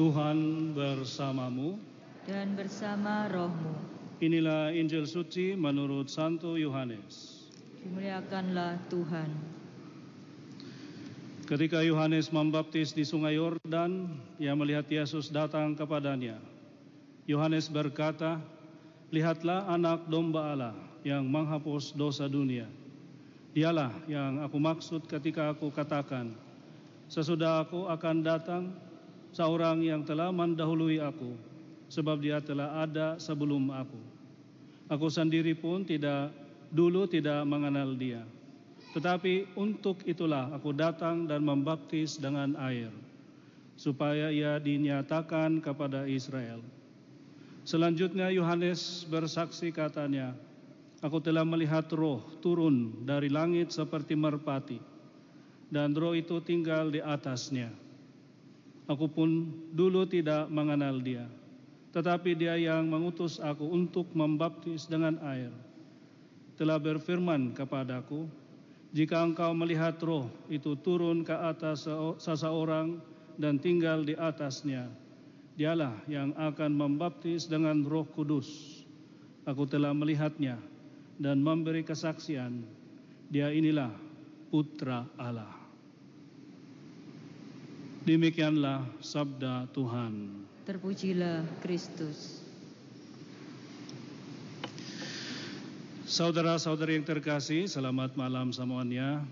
Tuhan bersamamu. dan bersama rohmu. Inilah Injil suci menurut Santo Yohanes. Dimuliakanlah Tuhan. Ketika Yohanes membaptis di sungai Yordan, ia melihat Yesus datang kepadanya. Yohanes berkata, Lihatlah anak domba Allah yang menghapus dosa dunia. Dialah yang aku maksud ketika aku katakan, Sesudah aku akan datang, seorang yang telah mendahului aku, sebab dia telah ada sebelum aku. Aku sendiri pun tidak dulu tidak mengenal dia. Tetapi untuk itulah aku datang dan membaptis dengan air, supaya ia dinyatakan kepada Israel. Selanjutnya Yohanes bersaksi katanya, Aku telah melihat roh turun dari langit seperti merpati, dan roh itu tinggal di atasnya. Aku pun dulu tidak mengenal dia, tetapi dia yang mengutus aku untuk membaptis dengan air, telah berfirman kepadaku, jika engkau melihat roh itu turun ke atas seseorang dan tinggal di atasnya, dialah yang akan membaptis dengan roh kudus. Aku telah melihatnya dan memberi kesaksian, dia inilah putra Allah. Demikianlah sabda Tuhan. Terpujilah Kristus. Saudara-saudari yang terkasih, selamat malam semuanya.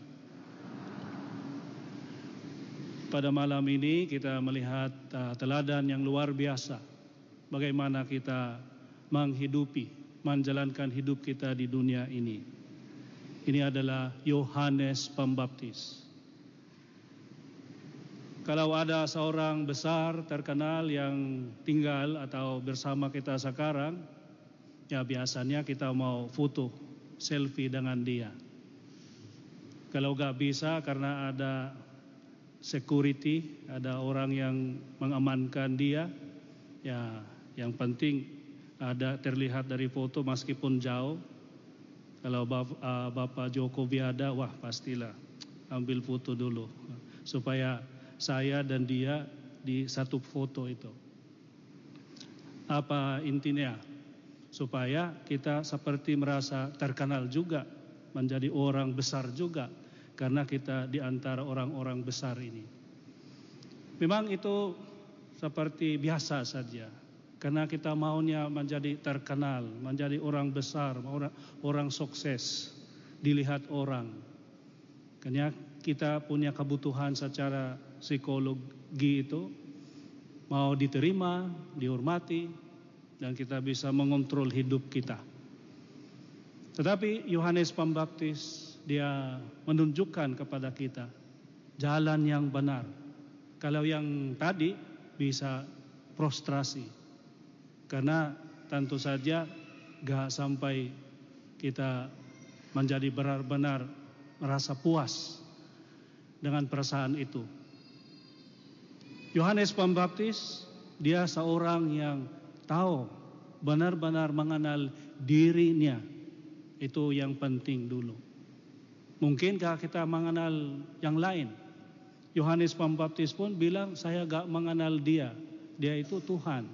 Pada malam ini kita melihat uh, teladan yang luar biasa. Bagaimana kita menghidupi, menjalankan hidup kita di dunia ini. Ini adalah Yohanes Pembaptis. Kalau ada seorang besar terkenal yang tinggal atau bersama kita sekarang, ya biasanya kita mau foto selfie dengan dia. Kalau gak bisa karena ada security, ada orang yang mengamankan dia, ya yang penting ada terlihat dari foto meskipun jauh. Kalau uh, Bapak Jokowi ada, wah pastilah ambil foto dulu supaya saya dan dia di satu foto itu. Apa intinya? Supaya kita seperti merasa terkenal juga, menjadi orang besar juga, karena kita di antara orang-orang besar ini. Memang itu seperti biasa saja, karena kita maunya menjadi terkenal, menjadi orang besar, orang, orang sukses, dilihat orang. Karena kita punya kebutuhan secara psikologi itu mau diterima, dihormati, dan kita bisa mengontrol hidup kita. Tetapi Yohanes Pembaptis dia menunjukkan kepada kita jalan yang benar. Kalau yang tadi bisa prostrasi. Karena tentu saja gak sampai kita menjadi benar-benar merasa puas dengan perasaan itu. Yohanes Pembaptis dia seorang yang tahu benar-benar mengenal dirinya. Itu yang penting dulu. Mungkinkah kita mengenal yang lain? Yohanes Pembaptis pun bilang saya gak mengenal dia. Dia itu Tuhan.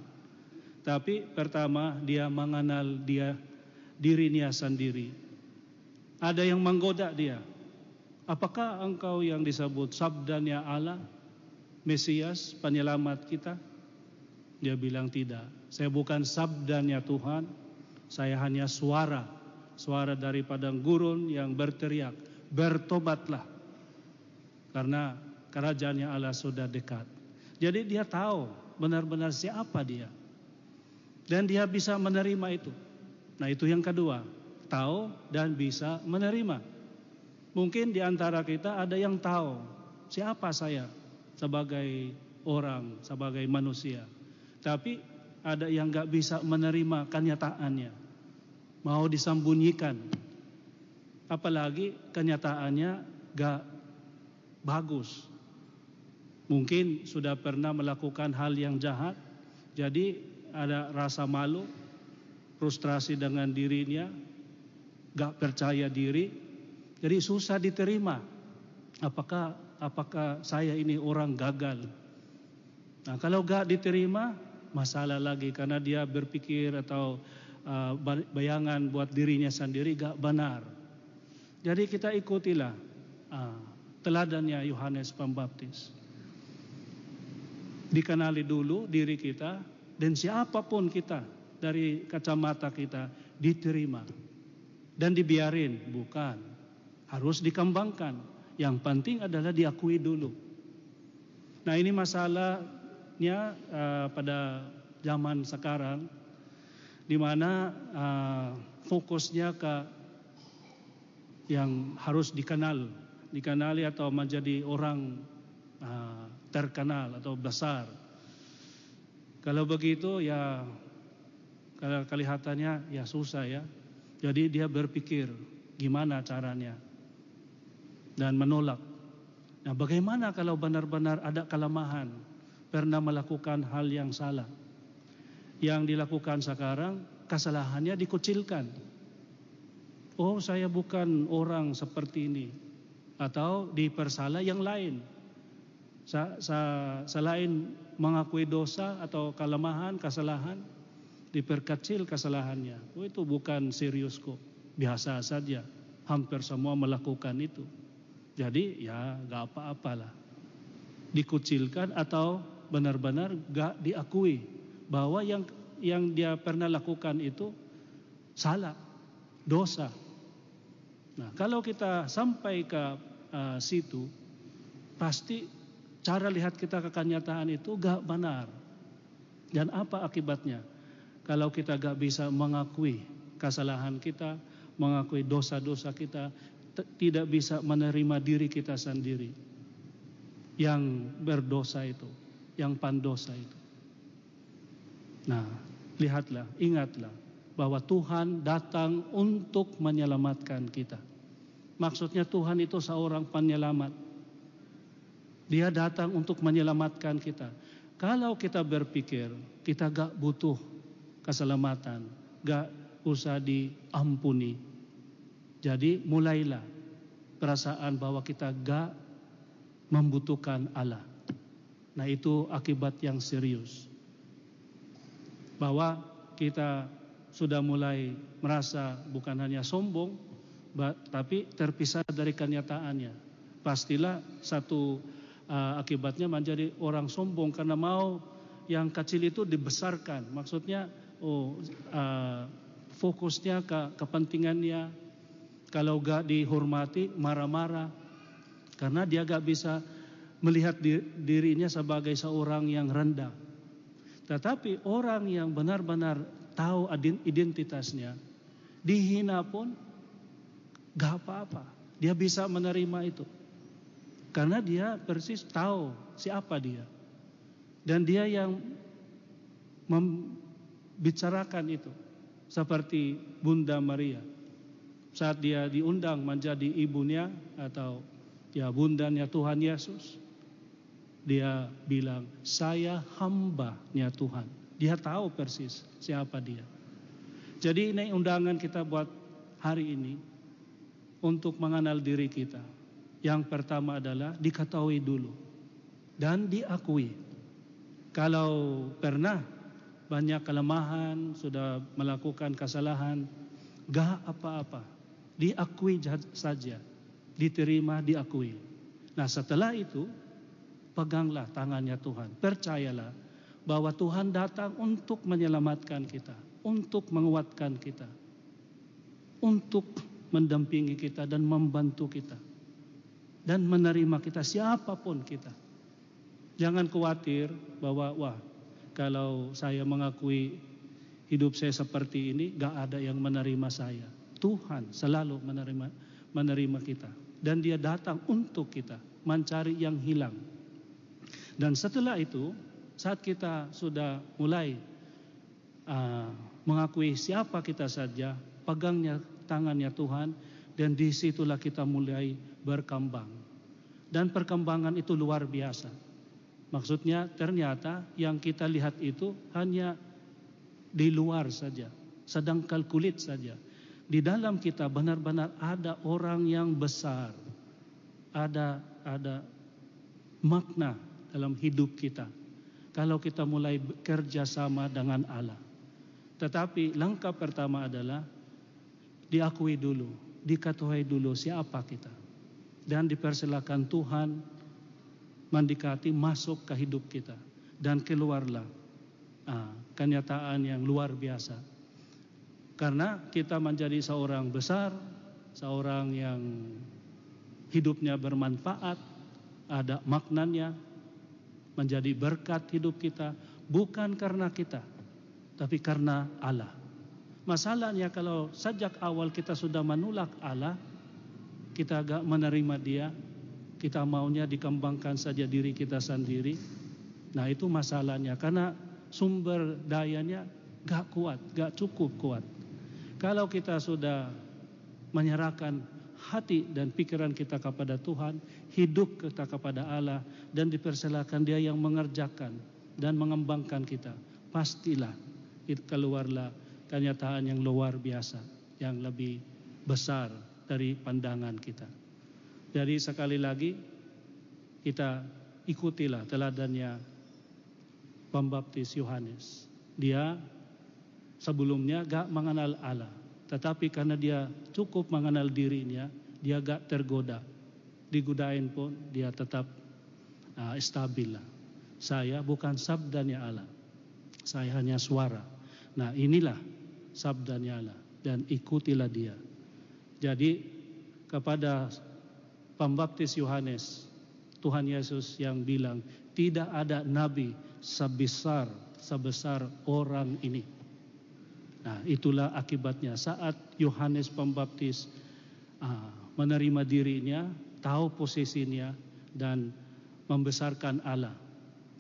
Tapi pertama dia mengenal dia dirinya sendiri. Ada yang menggoda dia. Apakah engkau yang disebut sabdanya Allah? Mesias, penyelamat kita? Dia bilang tidak. Saya bukan sabdanya Tuhan. Saya hanya suara. Suara dari padang gurun yang berteriak. Bertobatlah. Karena kerajaannya Allah sudah dekat. Jadi dia tahu benar-benar siapa dia. Dan dia bisa menerima itu. Nah itu yang kedua. Tahu dan bisa menerima. Mungkin di antara kita ada yang tahu siapa saya sebagai orang, sebagai manusia. Tapi ada yang gak bisa menerima kenyataannya. Mau disembunyikan. Apalagi kenyataannya gak bagus. Mungkin sudah pernah melakukan hal yang jahat. Jadi ada rasa malu, frustrasi dengan dirinya, gak percaya diri. Jadi susah diterima. Apakah apakah saya ini orang gagal? Nah, kalau gak diterima, masalah lagi karena dia berpikir atau uh, bayangan buat dirinya sendiri gak benar. Jadi kita ikutilah uh, teladannya Yohanes Pembaptis. Dikenali dulu diri kita dan siapa pun kita dari kacamata kita diterima dan dibiarin, bukan. Harus dikembangkan. Yang penting adalah diakui dulu. Nah ini masalahnya uh, pada zaman sekarang, di mana uh, fokusnya ke yang harus dikenal, dikenali atau menjadi orang uh, terkenal atau besar. Kalau begitu ya kalau kelihatannya ya susah ya. Jadi dia berpikir gimana caranya dan menolak. Nah, bagaimana kalau benar-benar ada kelemahan, pernah melakukan hal yang salah? Yang dilakukan sekarang kesalahannya dikucilkan. Oh, saya bukan orang seperti ini atau dipersalah yang lain. Sa, sa, selain mengakui dosa atau kelemahan, kesalahan, diperkecil kesalahannya. Oh itu bukan serius kok, biasa saja. Hampir semua melakukan itu. Jadi ya gak apa-apalah. Dikucilkan atau benar-benar gak diakui bahwa yang yang dia pernah lakukan itu salah, dosa. Nah, kalau kita sampai ke uh, situ, pasti cara lihat kita ke kenyataan itu gak benar. Dan apa akibatnya? Kalau kita gak bisa mengakui kesalahan kita, mengakui dosa-dosa kita, tidak bisa menerima diri kita sendiri yang berdosa itu, yang pandosa itu. Nah, lihatlah, ingatlah bahwa Tuhan datang untuk menyelamatkan kita. Maksudnya Tuhan itu seorang penyelamat. Dia datang untuk menyelamatkan kita. Kalau kita berpikir kita gak butuh keselamatan, gak usah diampuni. Jadi mulailah perasaan bahwa kita gak membutuhkan Allah. Nah itu akibat yang serius. Bahwa kita sudah mulai merasa bukan hanya sombong, tapi terpisah dari kenyataannya. Pastilah satu uh, akibatnya menjadi orang sombong karena mau yang kecil itu dibesarkan. Maksudnya oh uh, fokusnya ke kepentingannya kalau gak dihormati marah-marah. Karena dia gak bisa melihat dirinya sebagai seorang yang rendah. Tetapi orang yang benar-benar tahu identitasnya dihina pun gak apa-apa. Dia bisa menerima itu. Karena dia persis tahu siapa dia. Dan dia yang bicarakan itu. Seperti Bunda Maria saat dia diundang menjadi ibunya atau ya bundanya Tuhan Yesus dia bilang saya hambanya Tuhan. Dia tahu persis siapa dia. Jadi ini undangan kita buat hari ini untuk mengenal diri kita. Yang pertama adalah diketahui dulu dan diakui. Kalau pernah banyak kelemahan, sudah melakukan kesalahan, gak apa-apa. Diakui saja, diterima, diakui. Nah setelah itu, peganglah tangannya Tuhan. Percayalah bahwa Tuhan datang untuk menyelamatkan kita, untuk menguatkan kita, untuk mendampingi kita dan membantu kita. Dan menerima kita siapa pun kita. Jangan khawatir bahwa wah kalau saya mengakui hidup saya seperti ini, gak ada yang menerima saya. Tuhan selalu menerima menerima kita dan Dia datang untuk kita mencari yang hilang. Dan setelah itu, saat kita sudah mulai uh, mengakui siapa kita saja, pegangnya tangannya Tuhan, dan di situlah kita mulai berkembang. Dan perkembangan itu luar biasa. Maksudnya ternyata yang kita lihat itu hanya di luar saja, sedang kalkulit saja. Di dalam kita benar-benar ada orang yang besar. Ada ada makna dalam hidup kita. kalau kita mulai bekerja sama dengan Allah. Tetapi langkah pertama adalah diakui dulu, diketahui dulu siapa kita. Dan dipersilakan Tuhan mendekati masuk ke hidup kita. Dan keluarlah ah, kenyataan yang luar biasa. Karena kita menjadi seorang besar, seorang yang hidupnya bermanfaat, ada maknanya, menjadi berkat hidup kita, bukan karena kita, tapi karena Allah. Masalahnya kalau sejak awal kita sudah menolak Allah, kita agak menerima dia, kita maunya dikembangkan saja diri kita sendiri. Nah itu masalahnya, karena sumber dayanya gak kuat, gak cukup kuat. Kalau kita sudah menyerahkan hati dan pikiran kita kepada Tuhan, hidup kita kepada Allah dan dipersilakan Dia yang mengerjakan dan mengembangkan kita, pastilah keluarlah kenyataan yang luar biasa, yang lebih besar dari pandangan kita. Jadi sekali lagi kita ikutilah teladannya pembaptis Yohanes. Dia sebelumnya gak mengenal Allah. Tetapi karena dia cukup mengenal dirinya, dia gak tergoda. Digodain pun dia tetap uh, stabil lah. Saya bukan sabdanya Allah. Saya hanya suara. Nah inilah sabdanya Allah. Dan ikutilah dia. Jadi kepada pembaptis Yohanes, Tuhan Yesus yang bilang, tidak ada nabi sebesar sebesar orang ini. Nah, itulah akibatnya saat Yohanes Pembaptis uh, menerima dirinya, tahu posisinya dan membesarkan Allah.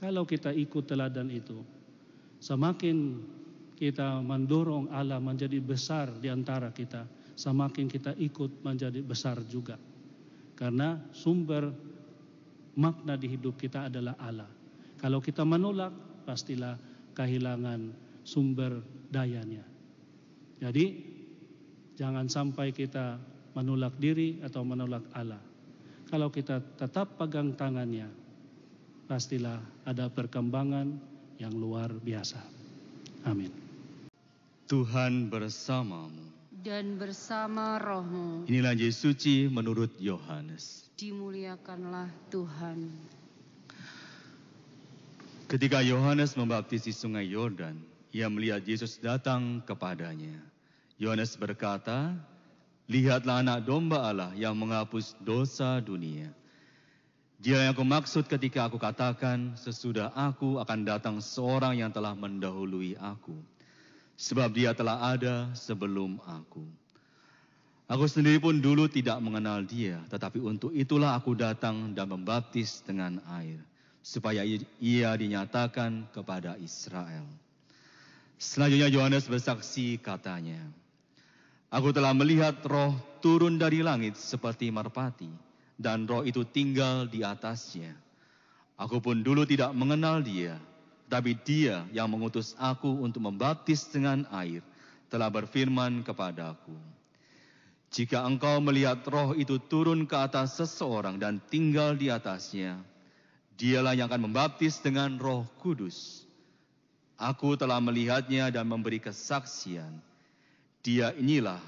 Kalau kita ikut teladan itu, semakin kita mendorong Allah menjadi besar di antara kita, semakin kita ikut menjadi besar juga. Karena sumber makna di hidup kita adalah Allah. Kalau kita menolak, pastilah kehilangan sumber dayanya. Jadi jangan sampai kita menolak diri atau menolak Allah. Kalau kita tetap pegang tangannya, pastilah ada perkembangan yang luar biasa. Amin. Tuhan bersamamu. Dan bersama rohmu. Inilah Yesus suci menurut Yohanes. Dimuliakanlah Tuhan. Ketika Yohanes membaptis di sungai Yordan, ia melihat Yesus datang kepadanya. Yohanes berkata, Lihatlah anak domba Allah yang menghapus dosa dunia. Dia yang aku maksud ketika aku katakan, sesudah aku akan datang seorang yang telah mendahului aku. Sebab dia telah ada sebelum aku. Aku sendiri pun dulu tidak mengenal dia, tetapi untuk itulah aku datang dan membaptis dengan air, supaya ia dinyatakan kepada Israel. Selanjutnya Yohanes bersaksi katanya, Aku telah melihat roh turun dari langit seperti merpati, dan roh itu tinggal di atasnya. Aku pun dulu tidak mengenal dia, tapi dia yang mengutus aku untuk membaptis dengan air, telah berfirman kepadaku, Jika engkau melihat roh itu turun ke atas seseorang dan tinggal di atasnya, dialah yang akan membaptis dengan roh kudus. Aku telah melihatnya dan memberi kesaksian, dia inilah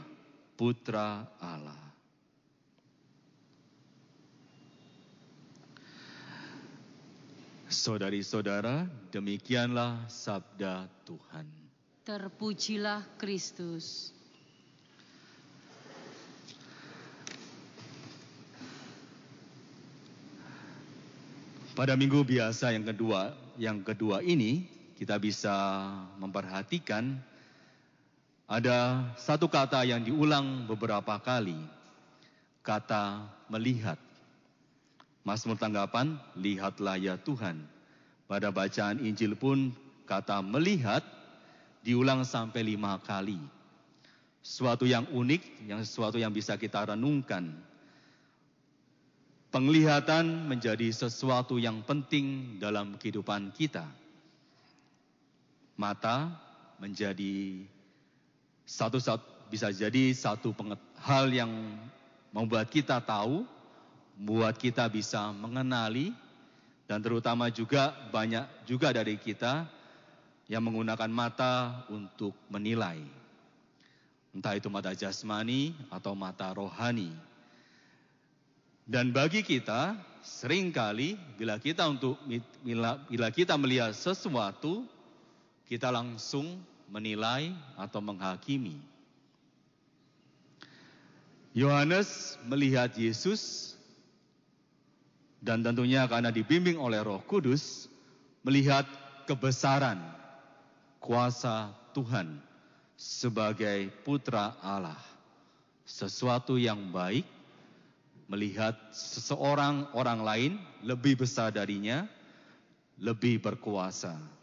putra Allah. Saudari-saudara, demikianlah sabda Tuhan. Terpujilah Kristus. Pada minggu biasa yang kedua, yang kedua ini kita bisa memperhatikan ada satu kata yang diulang beberapa kali. Kata melihat. Mazmur tanggapan, lihatlah ya Tuhan. Pada bacaan Injil pun kata melihat diulang sampai lima kali. Suatu yang unik, yang sesuatu yang bisa kita renungkan. Penglihatan menjadi sesuatu yang penting dalam kehidupan kita. Mata menjadi satu, satu bisa jadi satu hal yang membuat kita tahu, membuat kita bisa mengenali, Dan terutama juga banyak juga dari kita yang menggunakan mata untuk menilai. Entah itu mata jasmani atau mata rohani. Dan bagi kita, sering kali bila kita untuk bila, bila kita melihat sesuatu, kita langsung menilai atau menghakimi. Yohanes melihat Yesus dan tentunya karena dibimbing oleh Roh Kudus melihat kebesaran kuasa Tuhan sebagai putra Allah. Sesuatu yang baik melihat seseorang orang lain lebih besar darinya, lebih berkuasa.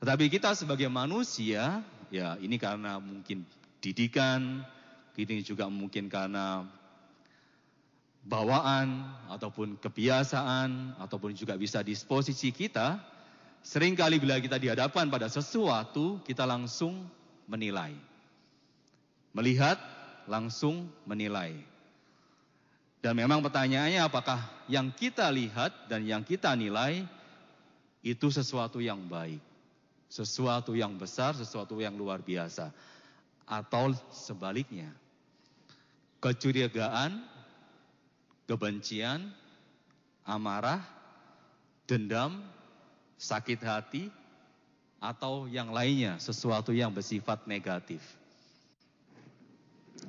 Tetapi kita sebagai manusia, ya ini karena mungkin didikan, ini juga mungkin karena bawaan ataupun kebiasaan ataupun juga bisa disposisi kita. Seringkali bila kita dihadapkan pada sesuatu, kita langsung menilai. Melihat, langsung menilai. Dan memang pertanyaannya apakah yang kita lihat dan yang kita nilai itu sesuatu yang baik. Sesuatu yang besar, sesuatu yang luar biasa. Atau sebaliknya kecurigaan, kebencian, amarah, dendam, sakit hati, atau yang lainnya, sesuatu yang bersifat negatif.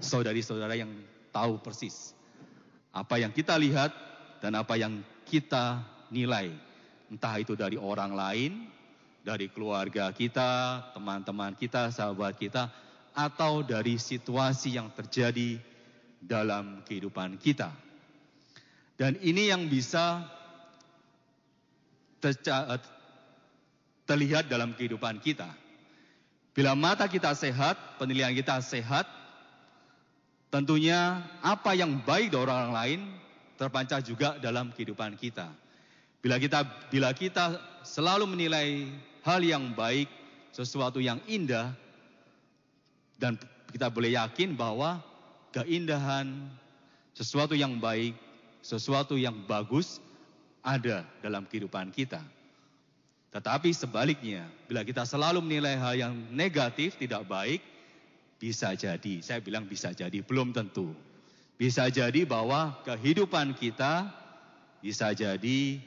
Saudari-saudara yang tahu persis apa yang kita lihat dan apa yang kita nilai, entah itu dari orang lain, dari keluarga kita, teman-teman kita, sahabat kita, atau dari situasi yang terjadi dalam kehidupan kita. Dan ini yang bisa terlihat dalam kehidupan kita. Bila mata kita sehat, penilaian kita sehat, tentunya apa yang baik dari orang lain terpancar juga dalam kehidupan kita. Bila kita bila kita selalu menilai hal yang baik, sesuatu yang indah dan kita boleh yakin bahwa keindahan, sesuatu yang baik, sesuatu yang bagus ada dalam kehidupan kita. Tetapi sebaliknya, bila kita selalu menilai hal yang negatif, tidak baik, bisa jadi, saya bilang bisa jadi, belum tentu. Bisa jadi bahwa kehidupan kita bisa jadi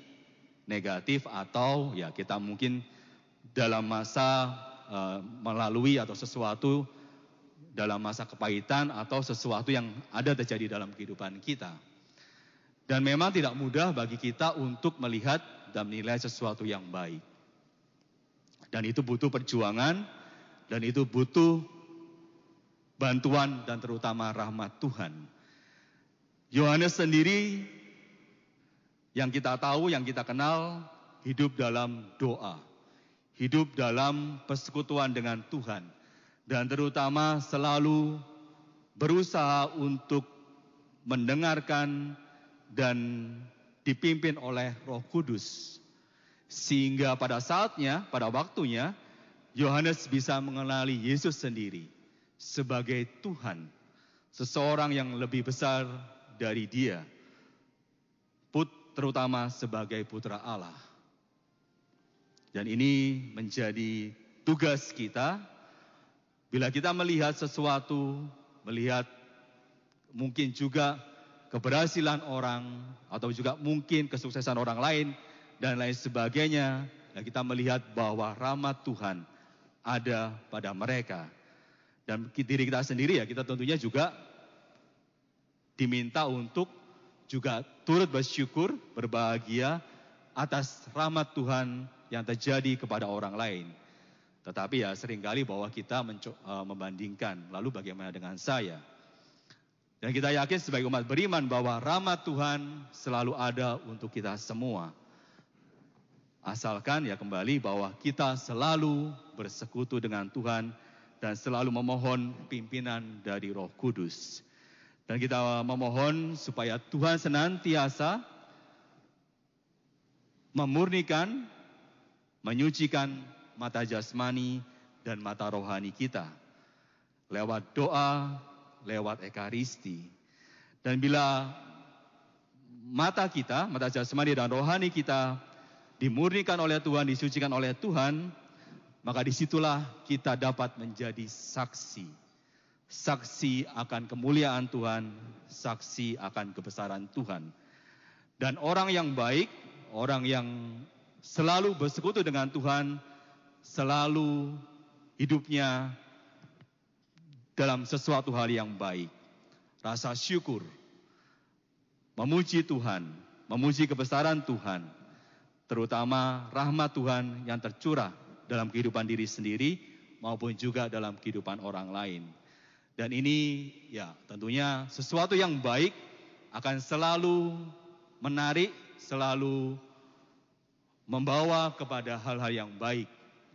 negatif atau ya kita mungkin dalam masa uh, melalui atau sesuatu dalam masa kepahitan atau sesuatu yang ada terjadi dalam kehidupan kita. Dan memang tidak mudah bagi kita untuk melihat dan menilai sesuatu yang baik. Dan itu butuh perjuangan dan itu butuh bantuan dan terutama rahmat Tuhan. Yohanes sendiri yang kita tahu, yang kita kenal, hidup dalam doa, hidup dalam persekutuan dengan Tuhan dan terutama selalu berusaha untuk mendengarkan dan dipimpin oleh Roh Kudus. Sehingga pada saatnya, pada waktunya, Yohanes bisa mengenali Yesus sendiri sebagai Tuhan, seseorang yang lebih besar dari dia, put terutama sebagai putra Allah. Dan ini menjadi tugas kita Bila kita melihat sesuatu, melihat mungkin juga keberhasilan orang atau juga mungkin kesuksesan orang lain dan lain sebagainya, dan kita melihat bahwa rahmat Tuhan ada pada mereka. Dan diri kita sendiri ya, kita tentunya juga diminta untuk juga turut bersyukur, berbahagia atas rahmat Tuhan yang terjadi kepada orang lain. Tetapi ya sering kali bahwa kita uh, membandingkan, lalu bagaimana dengan saya? Dan kita yakin sebagai umat beriman bahwa rahmat Tuhan selalu ada untuk kita semua. Asalkan ya kembali bahwa kita selalu bersekutu dengan Tuhan dan selalu memohon pimpinan dari Roh Kudus. Dan kita memohon supaya Tuhan senantiasa memurnikan, menyucikan mata jasmani dan mata rohani kita. Lewat doa, lewat ekaristi. Dan bila mata kita, mata jasmani dan rohani kita dimurnikan oleh Tuhan, disucikan oleh Tuhan, maka di situlah kita dapat menjadi saksi. Saksi akan kemuliaan Tuhan, saksi akan kebesaran Tuhan. Dan orang yang baik, orang yang selalu bersekutu dengan Tuhan, selalu hidupnya dalam sesuatu hal yang baik. Rasa syukur, memuji Tuhan, memuji kebesaran Tuhan, terutama rahmat Tuhan yang tercurah dalam kehidupan diri sendiri maupun juga dalam kehidupan orang lain. Dan ini ya tentunya sesuatu yang baik akan selalu menarik, selalu membawa kepada hal-hal yang baik.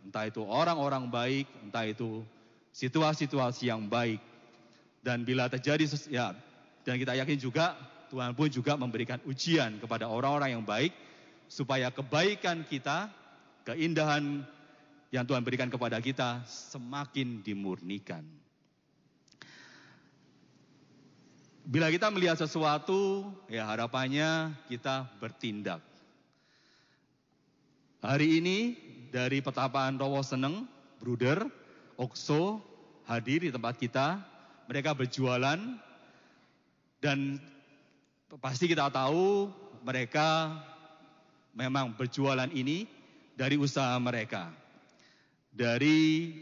Entah itu orang-orang baik, entah itu situasi-situasi yang baik. Dan bila terjadi ya dan kita yakin juga Tuhan pun juga memberikan ujian kepada orang-orang yang baik supaya kebaikan kita, keindahan yang Tuhan berikan kepada kita semakin dimurnikan. Bila kita melihat sesuatu, ya harapannya kita bertindak. Hari ini dari petapaan Rowo Seneng, Bruder, Okso hadir di tempat kita. Mereka berjualan dan pasti kita tahu mereka memang berjualan ini dari usaha mereka. Dari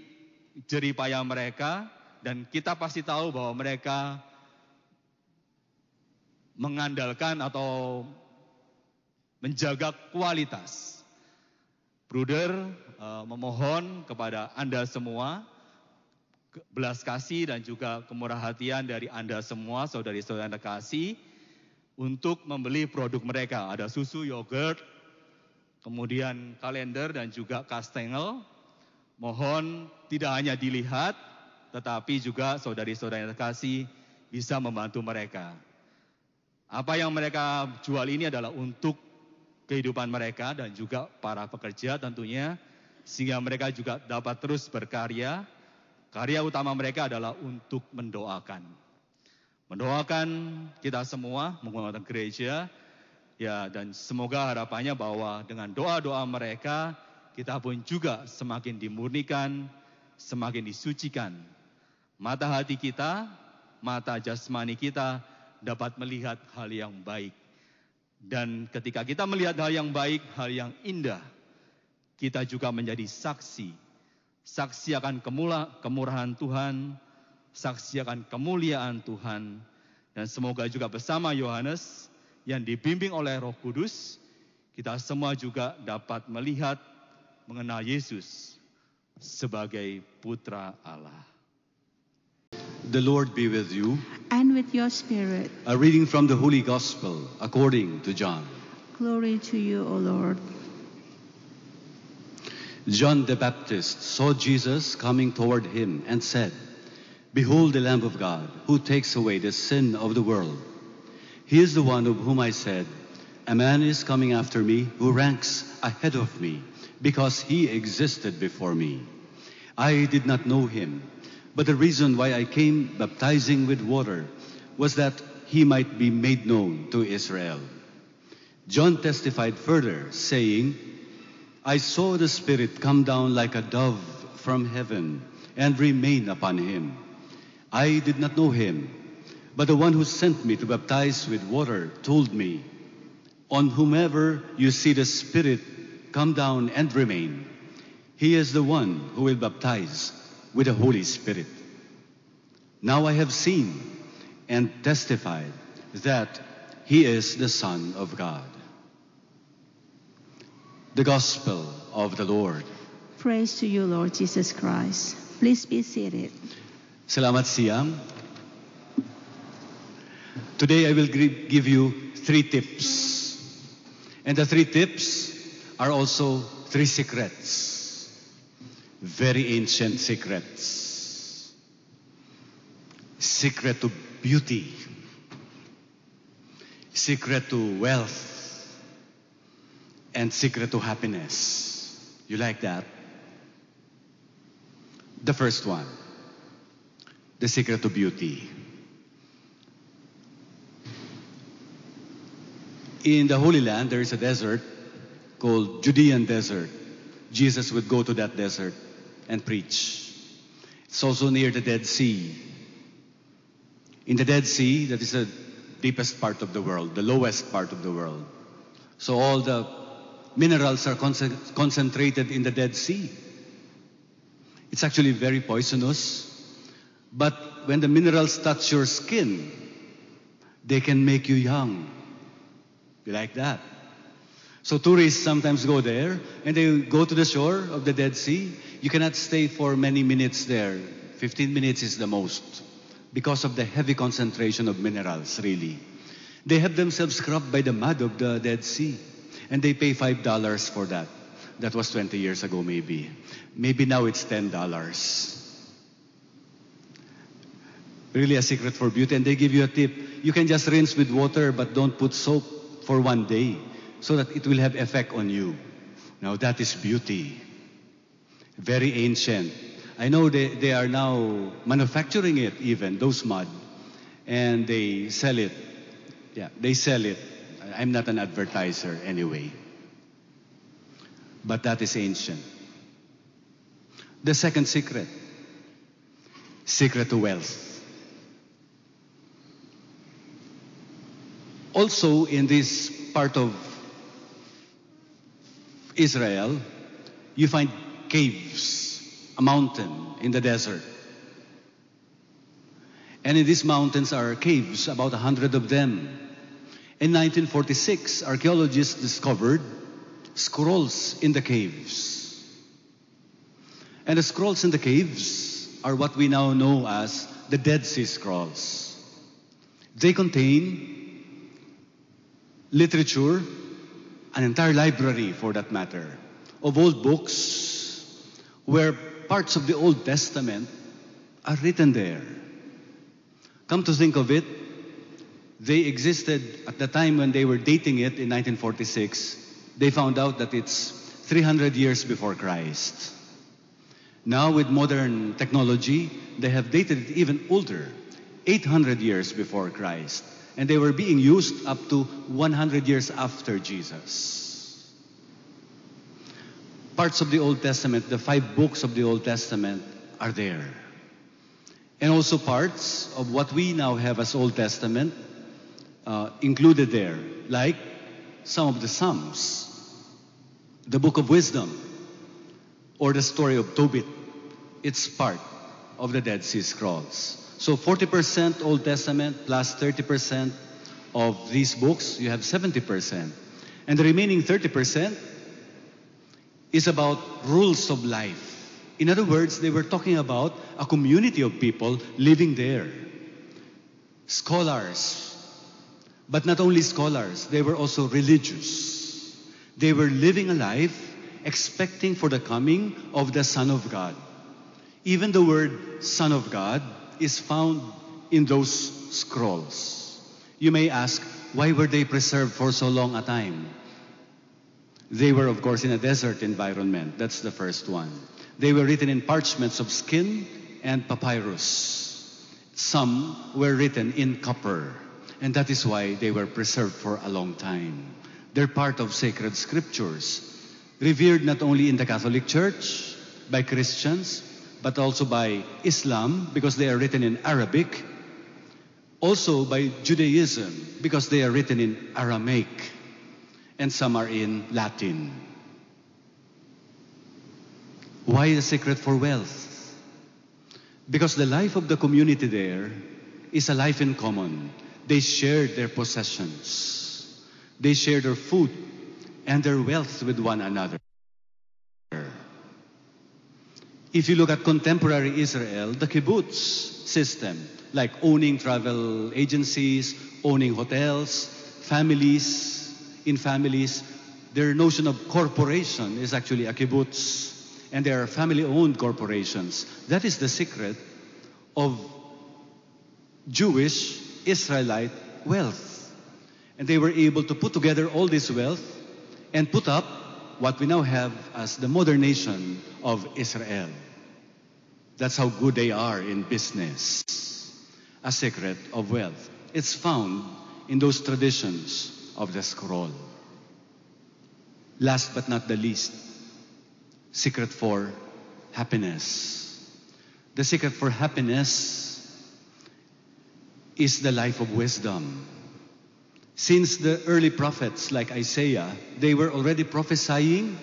jeripaya mereka dan kita pasti tahu bahwa mereka mengandalkan atau menjaga kualitas. Bruder uh, memohon kepada Anda semua belas kasih dan juga kemurah hatian dari Anda semua, saudari-saudara kasih, untuk membeli produk mereka. Ada susu, yogurt, kemudian kalender dan juga kastengel. Mohon tidak hanya dilihat, tetapi juga saudari-saudara kasih bisa membantu mereka. Apa yang mereka jual ini adalah untuk kehidupan mereka dan juga para pekerja tentunya sehingga mereka juga dapat terus berkarya. Karya utama mereka adalah untuk mendoakan. Mendoakan kita semua menggunakan gereja ya dan semoga harapannya bahwa dengan doa-doa mereka kita pun juga semakin dimurnikan, semakin disucikan. Mata hati kita, mata jasmani kita dapat melihat hal yang baik. Dan ketika kita melihat hal yang baik, hal yang indah, kita juga menjadi saksi. Saksi akan kemurahan Tuhan, saksi akan kemuliaan Tuhan. Dan semoga juga bersama Yohanes yang dibimbing oleh Roh Kudus, kita semua juga dapat melihat mengenal Yesus sebagai putra Allah. The Lord be with you. and with your spirit. A reading from the Holy Gospel according to John. Glory to you, O Lord. John the Baptist saw Jesus coming toward him and said, Behold the Lamb of God who takes away the sin of the world. He is the one of whom I said, A man is coming after me who ranks ahead of me because he existed before me. I did not know him but the reason why I came baptizing with water was that he might be made known to Israel. John testified further, saying, I saw the Spirit come down like a dove from heaven and remain upon him. I did not know him, but the one who sent me to baptize with water told me, On whomever you see the Spirit come down and remain, he is the one who will baptize with the Holy Spirit. Now I have seen and testified that he is the Son of God. The Gospel of the Lord. Praise to you, Lord Jesus Christ. Please be seated. Selamat siang. Today I will give you three tips. And the three tips are also three secrets very ancient secrets. Secret to beauty, secret to wealth, and secret to happiness. You like that? The first one, the secret to beauty. In the Holy Land, there is a desert called Judean Desert. Jesus would go to that desert and preach. It's also near the Dead Sea. In the Dead Sea, that is the deepest part of the world, the lowest part of the world. So all the minerals are concent- concentrated in the Dead Sea. It's actually very poisonous. But when the minerals touch your skin, they can make you young. You like that? So tourists sometimes go there and they go to the shore of the Dead Sea. You cannot stay for many minutes there. 15 minutes is the most because of the heavy concentration of minerals, really. They have themselves scrubbed by the mud of the Dead Sea and they pay $5 for that. That was 20 years ago, maybe. Maybe now it's $10. Really a secret for beauty. And they give you a tip. You can just rinse with water, but don't put soap for one day so that it will have effect on you. Now that is beauty. Very ancient. I know they, they are now manufacturing it even, those mud. And they sell it. Yeah, they sell it. I'm not an advertiser anyway. But that is ancient. The second secret. Secret to wealth. Also in this part of Israel, you find caves, a mountain in the desert. And in these mountains are caves, about a hundred of them. In 1946, archaeologists discovered scrolls in the caves. And the scrolls in the caves are what we now know as the Dead Sea Scrolls. They contain literature, an entire library for that matter, of old books where parts of the Old Testament are written there. Come to think of it, they existed at the time when they were dating it in 1946. They found out that it's 300 years before Christ. Now, with modern technology, they have dated it even older, 800 years before Christ. And they were being used up to 100 years after Jesus. Parts of the Old Testament, the five books of the Old Testament, are there. And also parts of what we now have as Old Testament uh, included there, like some of the Psalms, the Book of Wisdom, or the story of Tobit. It's part of the Dead Sea Scrolls. So 40% Old Testament plus 30% of these books, you have 70%. And the remaining 30% is about rules of life. In other words, they were talking about a community of people living there. Scholars. But not only scholars, they were also religious. They were living a life expecting for the coming of the Son of God. Even the word Son of God is found in those scrolls. You may ask, why were they preserved for so long a time? They were, of course, in a desert environment. That's the first one. They were written in parchments of skin and papyrus. Some were written in copper, and that is why they were preserved for a long time. They're part of sacred scriptures, revered not only in the Catholic Church by Christians, but also by Islam because they are written in Arabic, also by Judaism because they are written in Aramaic, and some are in Latin. Why the secret for wealth? Because the life of the community there is a life in common. They shared their possessions. They shared their food and their wealth with one another. If you look at contemporary Israel, the kibbutz system, like owning travel agencies, owning hotels, families, in families, their notion of corporation is actually a kibbutz, and they are family-owned corporations. That is the secret of Jewish Israelite wealth. And they were able to put together all this wealth and put up what we now have as the modern nation of Israel. That's how good they are in business. A secret of wealth. It's found in those traditions of the scroll. Last but not the least, secret for happiness. The secret for happiness is the life of wisdom. Since the early prophets like Isaiah, they were already prophesying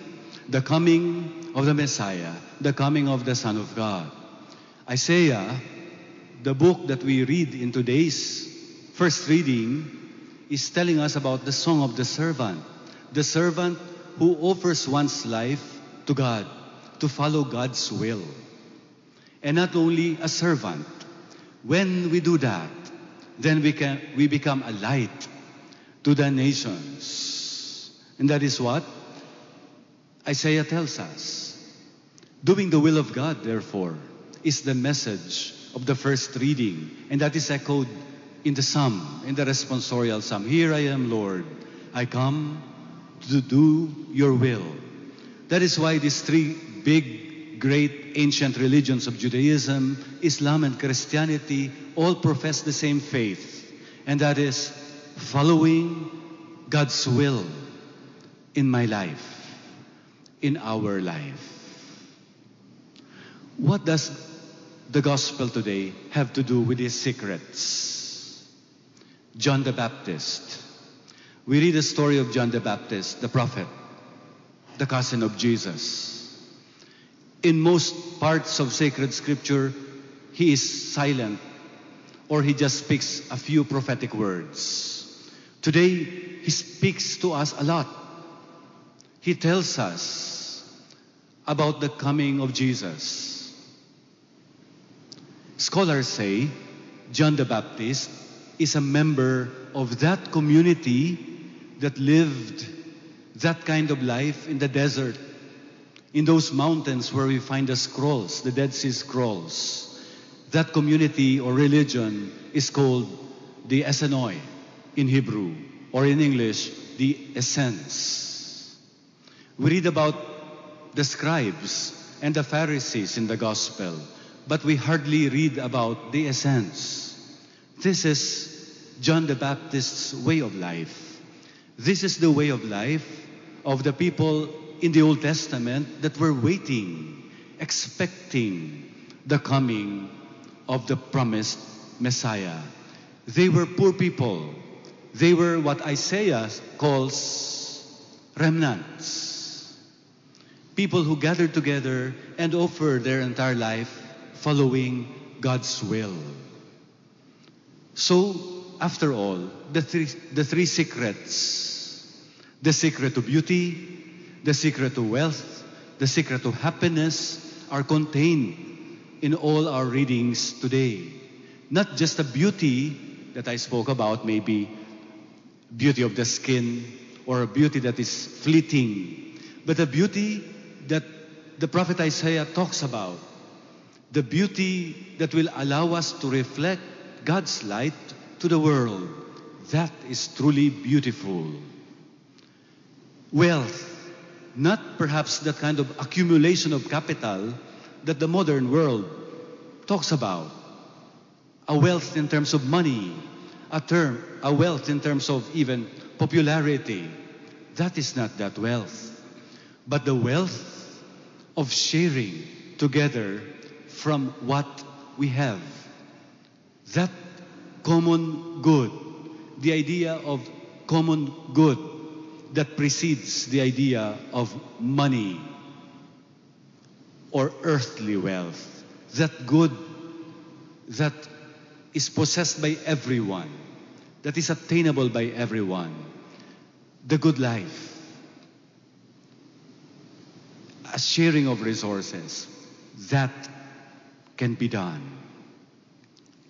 the coming of the Messiah, the coming of the Son of God. Isaiah, the book that we read in today's first reading, is telling us about the song of the servant. The servant who offers one's life to God, to follow God's will. And not only a servant. When we do that, then we can we become a light to the nations. And that is what Isaiah tells us. Doing the will of God, therefore, is the message of the first reading. And that is echoed in the psalm, in the responsorial psalm. Here I am, Lord. I come to do your will. That is why these three big, great ancient religions of Judaism, Islam, and Christianity all profess the same faith. And that is following God's will in my life, in our life. What does the gospel today have to do with these secrets? John the Baptist. We read the story of John the Baptist, the prophet, the cousin of Jesus. In most parts of sacred scripture, he is silent or he just speaks a few prophetic words. Today, he speaks to us a lot. He tells us about the coming of Jesus. Scholars say John the Baptist is a member of that community that lived that kind of life in the desert, in those mountains where we find the scrolls, the Dead Sea Scrolls. That community or religion is called the Essenoi in Hebrew, or in English, the Essence. We read about the scribes and the Pharisees in the Gospel, but we hardly read about the Essence. This is John the Baptist's way of life. This is the way of life of the people in the Old Testament that were waiting, expecting the coming of the promised Messiah. They were poor people. They were what Isaiah calls remnants. People who gathered together and offered their entire life following God's will. So, after all, the three, the three secrets the secret to beauty, the secret to wealth, the secret to happiness are contained in all our readings today. Not just the beauty that I spoke about, maybe beauty of the skin or a beauty that is fleeting, but the beauty that the prophet Isaiah talks about. The beauty that will allow us to reflect God's light to the world. That is truly beautiful. Wealth, not perhaps that kind of accumulation of capital that the modern world talks about. A wealth in terms of money, a term, a wealth in terms of even popularity. That is not that wealth. But the wealth of sharing together from what we have. That common good, the idea of common good that precedes the idea of money or earthly wealth. That good that is possessed by everyone, that is attainable by everyone. The good life. A sharing of resources. That can be done.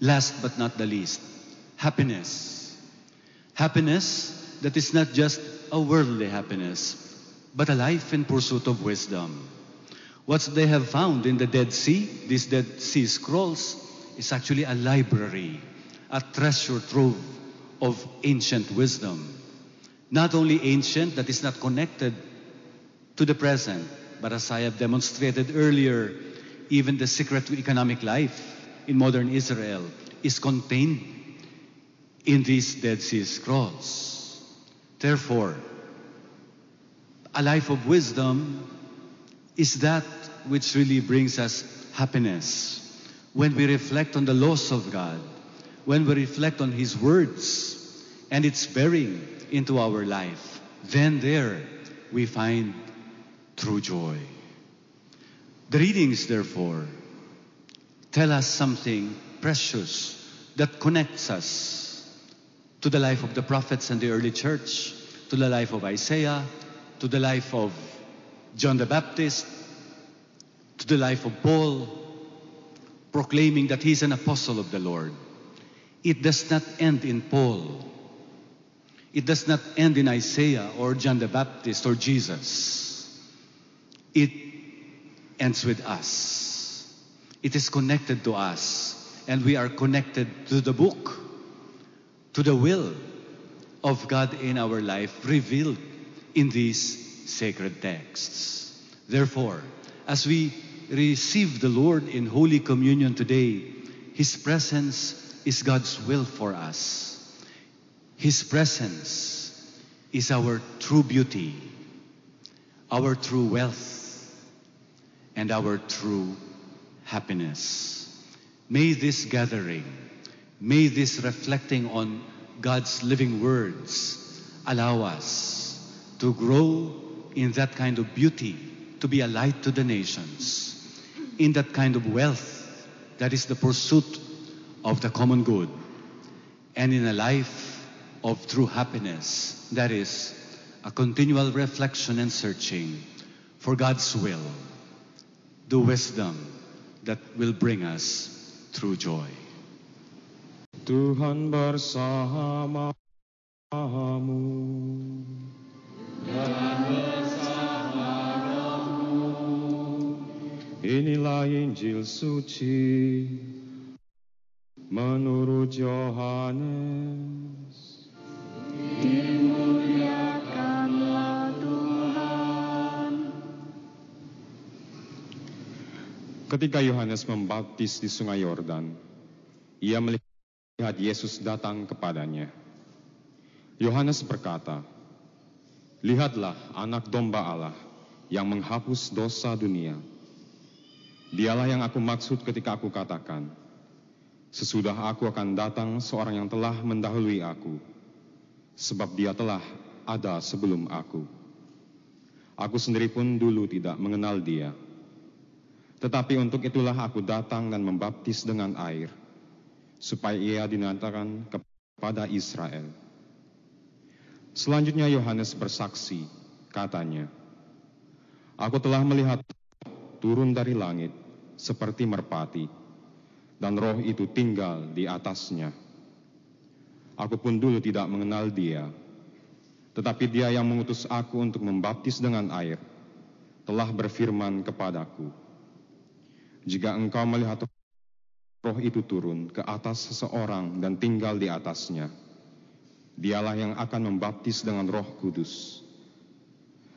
Last but not the least, happiness. Happiness that is not just a worldly happiness, but a life in pursuit of wisdom. What they have found in the Dead Sea, these Dead Sea Scrolls, is actually a library, a treasure trove of ancient wisdom. Not only ancient, that is not connected to the present, but as I have demonstrated earlier, even the secret to economic life in modern Israel is contained in these Dead Sea Scrolls. Therefore, a life of wisdom is that which really brings us happiness. When we reflect on the laws of God, when we reflect on His words and its bearing into our life, then there we find true joy. The readings, therefore, tell us something precious that connects us to the life of the prophets and the early church, to the life of Isaiah, to the life of John the Baptist, to the life of Paul, proclaiming that he's an apostle of the Lord. It does not end in Paul. It does not end in Isaiah or John the Baptist or Jesus. It ends with us. It is connected to us. And we are connected to the book, to the will of God in our life revealed in these sacred texts. Therefore, as we receive the Lord in Holy Communion today, His presence is God's will for us. His presence is our true beauty, our true wealth, and our true happiness. May this gathering, may this reflecting on God's living words allow us to grow in that kind of beauty, to be a light to the nations, in that kind of wealth that is the pursuit of the common good, and in a life of true happiness that is a continual reflection and searching for God's will, the wisdom that will bring us true joy. Tuhan bersamamu. Inilah Injil suci menurut Yohanes. Ketika Yohanes membaptis di sungai Yordan, ia melihat Yesus datang kepadanya. Yohanes berkata, Lihatlah anak domba Allah yang menghapus dosa dunia. Dialah yang aku maksud ketika aku katakan, Sesudah aku akan datang seorang yang telah mendahului aku, sebab dia telah ada sebelum aku. Aku sendiri pun dulu tidak mengenal dia. Tetapi untuk itulah aku datang dan membaptis dengan air, supaya ia dinyatakan kepada Israel. Selanjutnya Yohanes bersaksi, katanya, Aku telah melihat turun dari langit seperti merpati, dan roh itu tinggal di atasnya. Aku pun dulu tidak mengenal dia, tetapi dia yang mengutus aku untuk membaptis dengan air, telah berfirman kepadaku, jika engkau melihat roh itu turun ke atas seseorang dan tinggal di atasnya, dialah yang akan membaptis dengan roh kudus.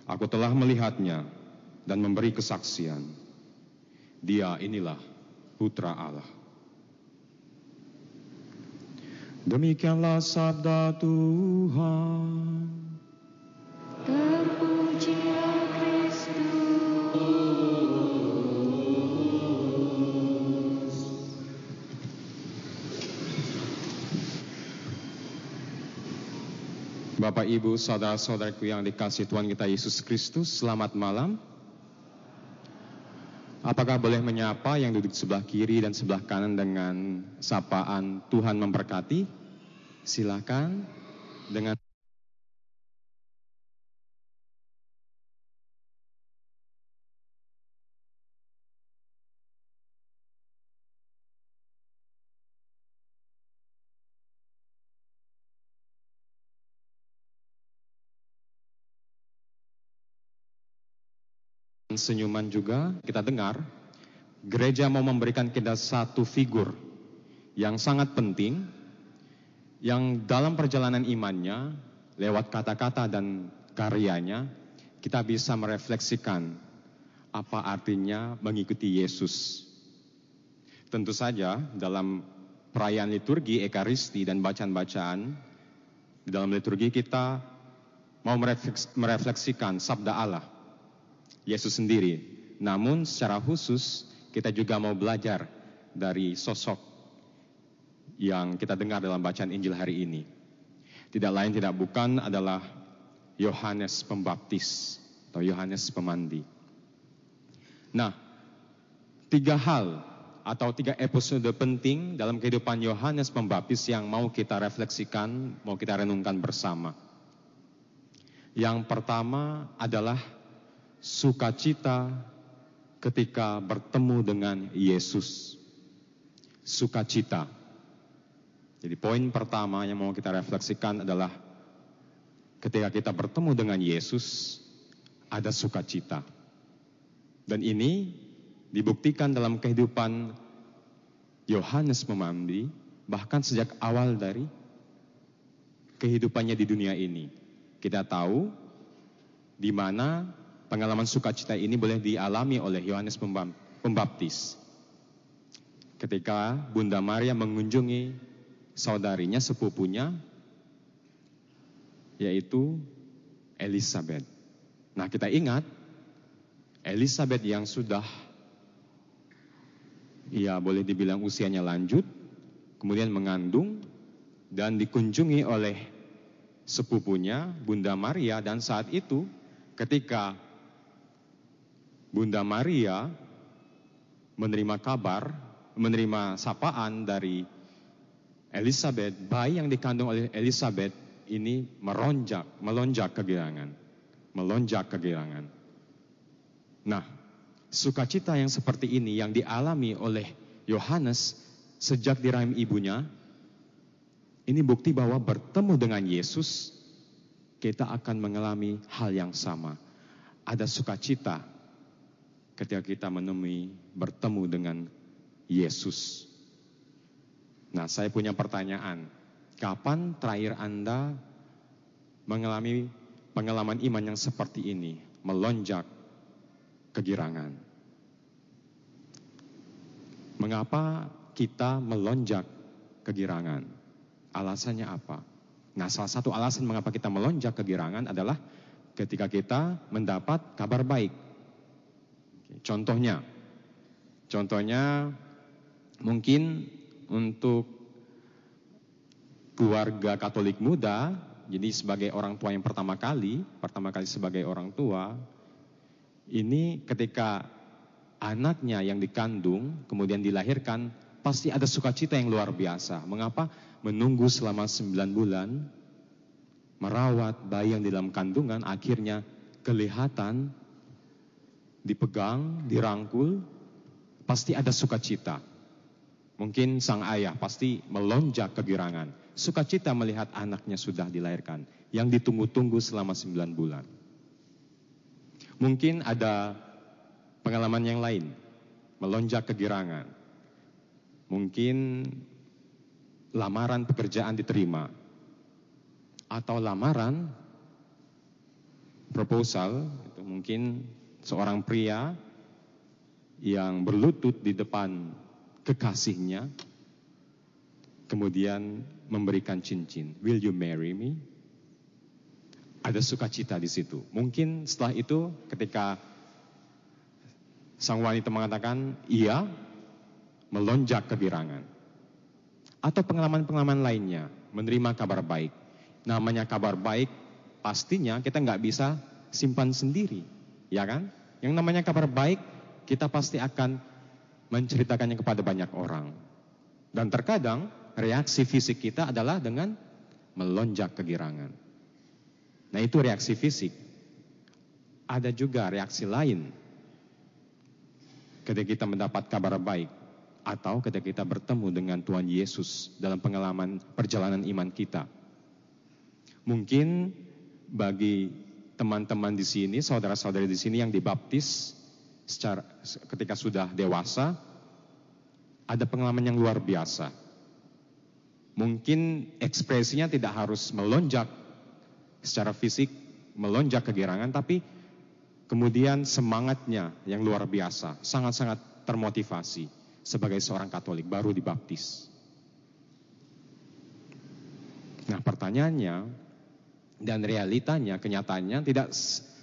Aku telah melihatnya dan memberi kesaksian. Dia inilah putra Allah. Demikianlah sabda Tuhan. Terpujilah. Bapak, Ibu, saudara-saudaraku yang dikasih Tuhan kita Yesus Kristus, selamat malam. Apakah boleh menyapa yang duduk sebelah kiri dan sebelah kanan dengan sapaan Tuhan memberkati? Silakan dengan senyuman juga kita dengar gereja mau memberikan kita satu figur yang sangat penting yang dalam perjalanan imannya lewat kata-kata dan karyanya kita bisa merefleksikan apa artinya mengikuti Yesus. Tentu saja dalam perayaan liturgi Ekaristi dan bacaan-bacaan di dalam liturgi kita mau merefleks- merefleksikan sabda Allah, Yesus sendiri. Namun secara khusus kita juga mau belajar dari sosok yang kita dengar dalam bacaan Injil hari ini. Tidak lain tidak bukan adalah Yohanes Pembaptis atau Yohanes Pemandi. Nah, tiga hal atau tiga episode penting dalam kehidupan Yohanes Pembaptis yang mau kita refleksikan, mau kita renungkan bersama. Yang pertama adalah sukacita ketika bertemu dengan Yesus. Sukacita. Jadi poin pertama yang mau kita refleksikan adalah ketika kita bertemu dengan Yesus ada sukacita. Dan ini dibuktikan dalam kehidupan Yohanes Pemandi bahkan sejak awal dari kehidupannya di dunia ini. Kita tahu di mana pengalaman sukacita ini boleh dialami oleh Yohanes Pembap- Pembaptis. Ketika Bunda Maria mengunjungi saudarinya, sepupunya, yaitu Elizabeth. Nah kita ingat, Elizabeth yang sudah, ya boleh dibilang usianya lanjut, kemudian mengandung, dan dikunjungi oleh sepupunya, Bunda Maria, dan saat itu ketika Bunda Maria menerima kabar, menerima sapaan dari Elizabeth, bayi yang dikandung oleh Elizabeth ini meronjak, melonjak kegirangan, melonjak kegirangan. Nah, sukacita yang seperti ini yang dialami oleh Yohanes sejak di rahim ibunya, ini bukti bahwa bertemu dengan Yesus, kita akan mengalami hal yang sama. Ada sukacita ketika kita menemui, bertemu dengan Yesus. Nah, saya punya pertanyaan. Kapan terakhir Anda mengalami pengalaman iman yang seperti ini, melonjak kegirangan? Mengapa kita melonjak kegirangan? Alasannya apa? Nah, salah satu alasan mengapa kita melonjak kegirangan adalah ketika kita mendapat kabar baik. Contohnya, contohnya mungkin untuk keluarga Katolik muda, jadi sebagai orang tua yang pertama kali, pertama kali sebagai orang tua, ini ketika anaknya yang dikandung kemudian dilahirkan, pasti ada sukacita yang luar biasa. Mengapa? Menunggu selama 9 bulan, merawat bayi yang di dalam kandungan, akhirnya kelihatan, dipegang, dirangkul, pasti ada sukacita. Mungkin sang ayah pasti melonjak kegirangan. Sukacita melihat anaknya sudah dilahirkan. Yang ditunggu-tunggu selama 9 bulan. Mungkin ada pengalaman yang lain. Melonjak kegirangan. Mungkin lamaran pekerjaan diterima. Atau lamaran proposal. Itu mungkin seorang pria yang berlutut di depan kekasihnya, kemudian memberikan cincin. Will you marry me? Ada sukacita di situ. Mungkin setelah itu ketika sang wanita mengatakan iya, melonjak kegirangan. Atau pengalaman-pengalaman lainnya, menerima kabar baik. Namanya kabar baik, pastinya kita nggak bisa simpan sendiri, ya kan? Yang namanya kabar baik, kita pasti akan menceritakannya kepada banyak orang. Dan terkadang reaksi fisik kita adalah dengan melonjak kegirangan. Nah itu reaksi fisik. Ada juga reaksi lain ketika kita mendapat kabar baik atau ketika kita bertemu dengan Tuhan Yesus dalam pengalaman perjalanan iman kita. Mungkin bagi teman-teman di sini, saudara-saudari di sini yang dibaptis secara ketika sudah dewasa ada pengalaman yang luar biasa. Mungkin ekspresinya tidak harus melonjak secara fisik, melonjak kegirangan, tapi kemudian semangatnya yang luar biasa, sangat-sangat termotivasi sebagai seorang Katolik baru dibaptis. Nah, pertanyaannya, Dan realitanya, kenyataannya tidak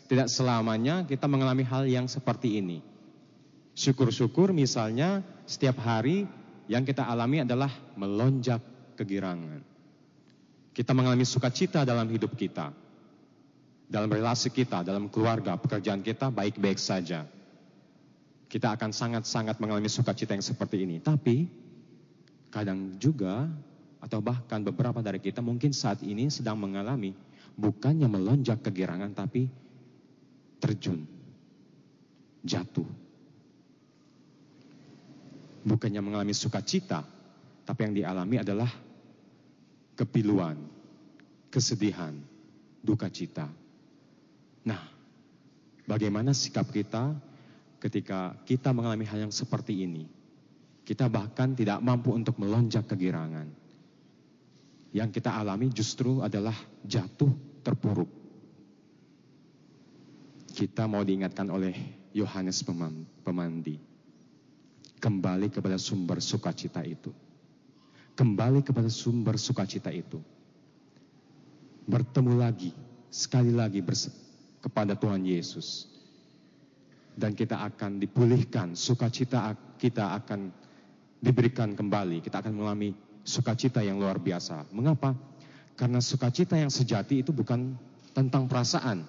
tidak selamanya kita mengalami hal yang seperti ini. Syukur-syukur misalnya setiap hari yang kita alami adalah melonjak kegirangan. Kita mengalami sukacita dalam hidup kita. Dalam relasi kita, dalam keluarga, pekerjaan kita baik-baik saja. Kita akan sangat-sangat mengalami sukacita yang seperti ini. Tapi kadang juga atau bahkan beberapa dari kita mungkin saat ini sedang mengalami bukannya melonjak kegirangan tapi terjun, jatuh. Bukannya mengalami sukacita, tapi yang dialami adalah kepiluan, kesedihan, duka cita. Nah, bagaimana sikap kita ketika kita mengalami hal yang seperti ini? Kita bahkan tidak mampu untuk melonjak kegirangan. Yang kita alami justru adalah jatuh terpuruk. Kita mau diingatkan oleh Yohanes Pemandi. Kembali kepada sumber sukacita itu. Kembali kepada sumber sukacita itu. Bertemu lagi, sekali lagi kepada Tuhan Yesus. Dan kita akan dipulihkan, sukacita kita akan diberikan kembali. Kita akan mengalami sukacita yang luar biasa. Mengapa? Karena sukacita yang sejati itu bukan tentang perasaan.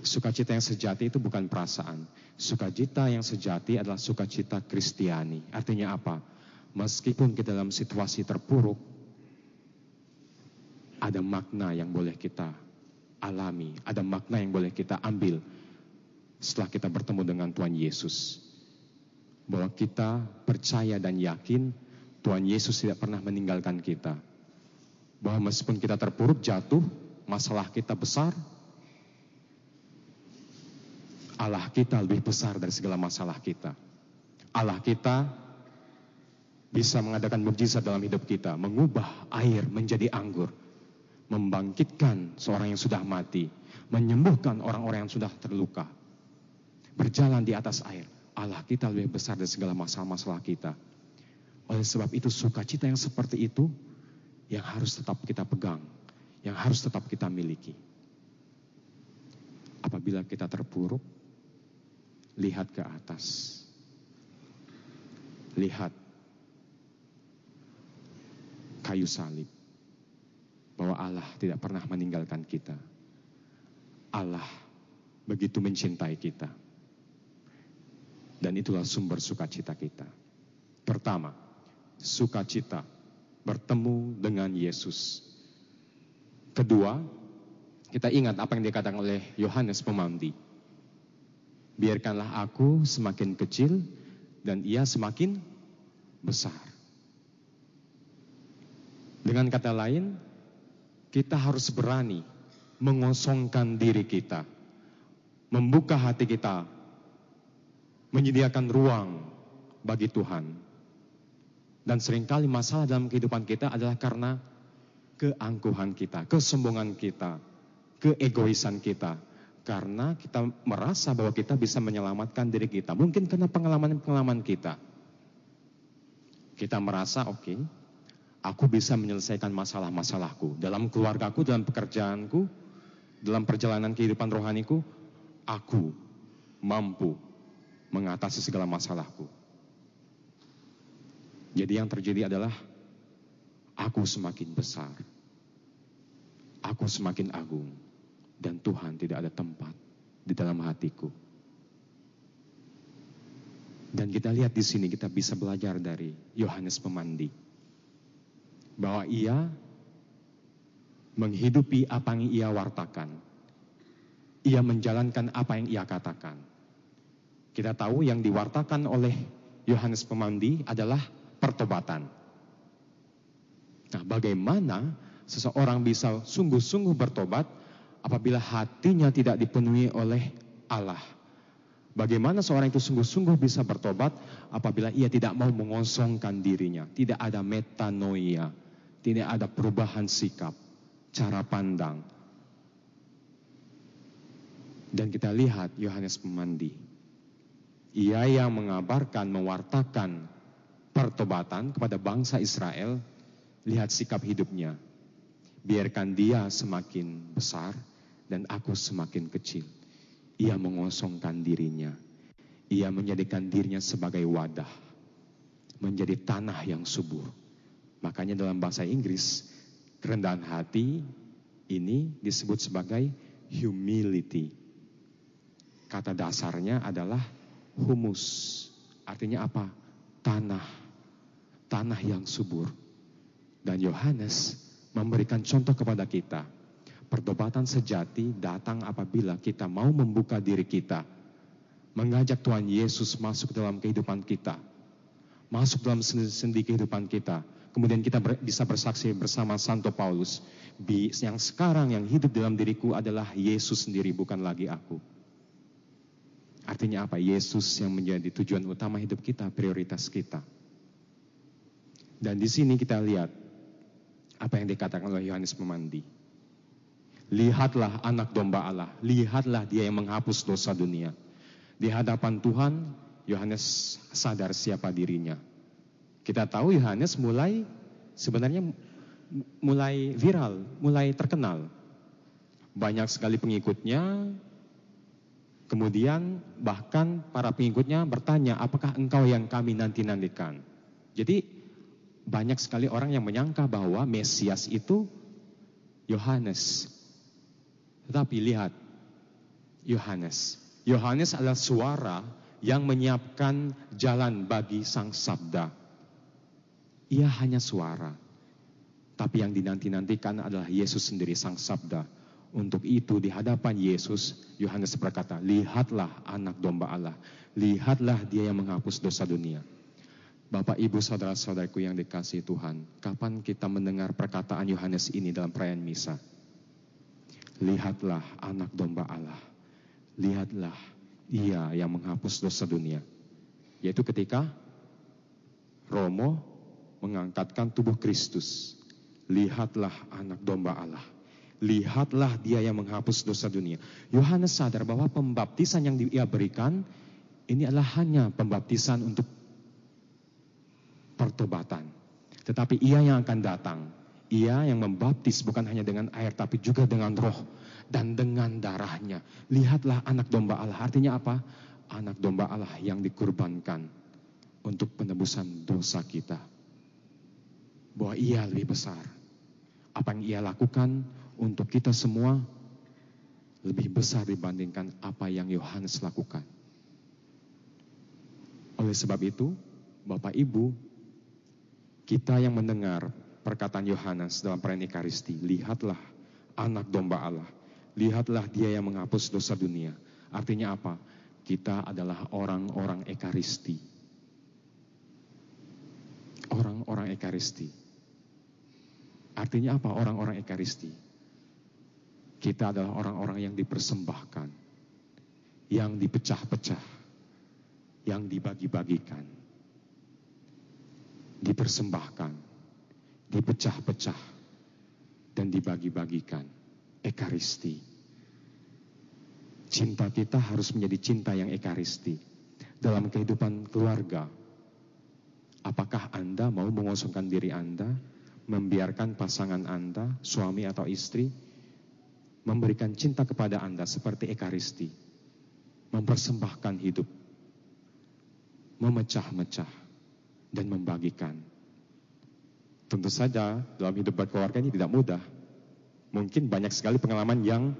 Sukacita yang sejati itu bukan perasaan. Sukacita yang sejati adalah sukacita Kristiani. Artinya apa? Meskipun kita dalam situasi terpuruk, ada makna yang boleh kita alami, ada makna yang boleh kita ambil setelah kita bertemu dengan Tuhan Yesus. Bahwa kita percaya dan yakin Tuhan Yesus tidak pernah meninggalkan kita. Bahwa meskipun kita terpuruk, jatuh, masalah kita besar, Allah kita lebih besar dari segala masalah kita. Allah kita bisa mengadakan mujizat dalam hidup kita, mengubah air menjadi anggur, membangkitkan seorang yang sudah mati, menyembuhkan orang-orang yang sudah terluka, berjalan di atas air. Allah kita lebih besar dari segala masalah-masalah kita. Oleh sebab itu sukacita yang seperti itu yang harus tetap kita pegang, yang harus tetap kita miliki. Apabila kita terpuruk, lihat ke atas. Lihat kayu salib. Bahwa Allah tidak pernah meninggalkan kita. Allah begitu mencintai kita. Dan itulah sumber sukacita kita. Pertama, sukacita bertemu dengan Yesus. Kedua, kita ingat apa yang dikatakan oleh Yohanes Pemandi. Biarkanlah aku semakin kecil dan ia semakin besar. Dengan kata lain, kita harus berani mengosongkan diri kita, membuka hati kita, menyediakan ruang bagi Tuhan dan sering kali masalah dalam kehidupan kita adalah karena keangkuhan kita, kesombongan kita, keegoisan kita. Karena kita merasa bahwa kita bisa menyelamatkan diri kita. Mungkin karena pengalaman-pengalaman kita. Kita merasa, oke, okay, aku bisa menyelesaikan masalah-masalahku. Dalam keluargaku, dalam pekerjaanku, dalam perjalanan kehidupan rohaniku, aku mampu mengatasi segala masalahku. Jadi yang terjadi adalah aku semakin besar. Aku semakin agung dan Tuhan tidak ada tempat di dalam hatiku. Dan kita lihat di sini kita bisa belajar dari Yohanes Pemandi bahwa ia menghidupi apa yang ia wartakan. Ia menjalankan apa yang ia katakan. Kita tahu yang diwartakan oleh Yohanes Pemandi adalah pertobatan. Nah, bagaimana seseorang bisa sungguh-sungguh bertobat apabila hatinya tidak dipenuhi oleh Allah? Bagaimana seorang itu sungguh-sungguh bisa bertobat apabila ia tidak mau mengosongkan dirinya, tidak ada metanoia, tidak ada perubahan sikap, cara pandang. Dan kita lihat Yohanes Pemandi. Ia yang mengabarkan, mewartakan pertobatan kepada bangsa Israel, lihat sikap hidupnya. Biarkan dia semakin besar dan aku semakin kecil. Ia mengosongkan dirinya. Ia menjadikan dirinya sebagai wadah. Menjadi tanah yang subur. Makanya dalam bahasa Inggris, kerendahan hati ini disebut sebagai humility. Kata dasarnya adalah humus. Artinya apa? Tanah. Tanah yang subur. Dan Yohanes memberikan contoh kepada kita. Pertobatan sejati datang apabila kita mau membuka diri kita. Mengajak Tuhan Yesus masuk dalam kehidupan kita. Masuk dalam sendi kehidupan kita. Kemudian kita bisa bersaksi bersama Santo Paulus. Yang sekarang yang hidup dalam diriku adalah Yesus sendiri bukan lagi aku. Artinya apa? Yesus yang menjadi tujuan utama hidup kita, prioritas kita. Dan di sini kita lihat apa yang dikatakan oleh Yohanes Pemandi. Lihatlah anak domba Allah, lihatlah dia yang menghapus dosa dunia. Di hadapan Tuhan, Yohanes sadar siapa dirinya. Kita tahu Yohanes mulai sebenarnya mulai viral, mulai terkenal. Banyak sekali pengikutnya, Kemudian bahkan para pengikutnya bertanya, apakah engkau yang kami nanti-nantikan? Jadi banyak sekali orang yang menyangka bahwa Mesias itu Yohanes. Tetapi lihat, Yohanes. Yohanes adalah suara yang menyiapkan jalan bagi sang sabda. Ia hanya suara. Tapi yang dinanti-nantikan adalah Yesus sendiri sang sabda untuk itu di hadapan Yesus, Yohanes berkata, lihatlah anak domba Allah, lihatlah dia yang menghapus dosa dunia. Bapak, Ibu, Saudara-saudaraku yang dikasih Tuhan, kapan kita mendengar perkataan Yohanes ini dalam perayaan Misa? Lihatlah anak domba Allah, lihatlah ia yang menghapus dosa dunia. Yaitu ketika Romo mengangkatkan tubuh Kristus. Lihatlah anak domba Allah lihatlah dia yang menghapus dosa dunia. Yohanes sadar bahwa pembaptisan yang dia berikan ini adalah hanya pembaptisan untuk pertobatan. Tetapi ia yang akan datang, ia yang membaptis bukan hanya dengan air tapi juga dengan roh dan dengan darahnya. Lihatlah anak domba Allah. Artinya apa? Anak domba Allah yang dikurbankan untuk penebusan dosa kita. Bahwa ia lebih besar. Apa yang ia lakukan untuk kita semua lebih besar dibandingkan apa yang Yohanes lakukan. Oleh sebab itu, Bapak Ibu, kita yang mendengar perkataan Yohanes dalam perayaan lihatlah anak domba Allah, lihatlah dia yang menghapus dosa dunia. Artinya apa? Kita adalah orang-orang Ekaristi. Orang-orang Ekaristi. Artinya apa orang-orang Ekaristi? Kita adalah orang-orang yang dipersembahkan, yang dipecah-pecah, yang dibagi-bagikan, dipersembahkan, dipecah-pecah, dan dibagi-bagikan. Ekaristi. Cinta kita harus menjadi cinta yang ekaristi. Dalam kehidupan keluarga, apakah Anda mau mengosongkan diri Anda, membiarkan pasangan Anda, suami atau istri, memberikan cinta kepada Anda seperti Ekaristi, mempersembahkan hidup, memecah-mecah, dan membagikan. Tentu saja dalam hidup berkeluarga ini tidak mudah. Mungkin banyak sekali pengalaman yang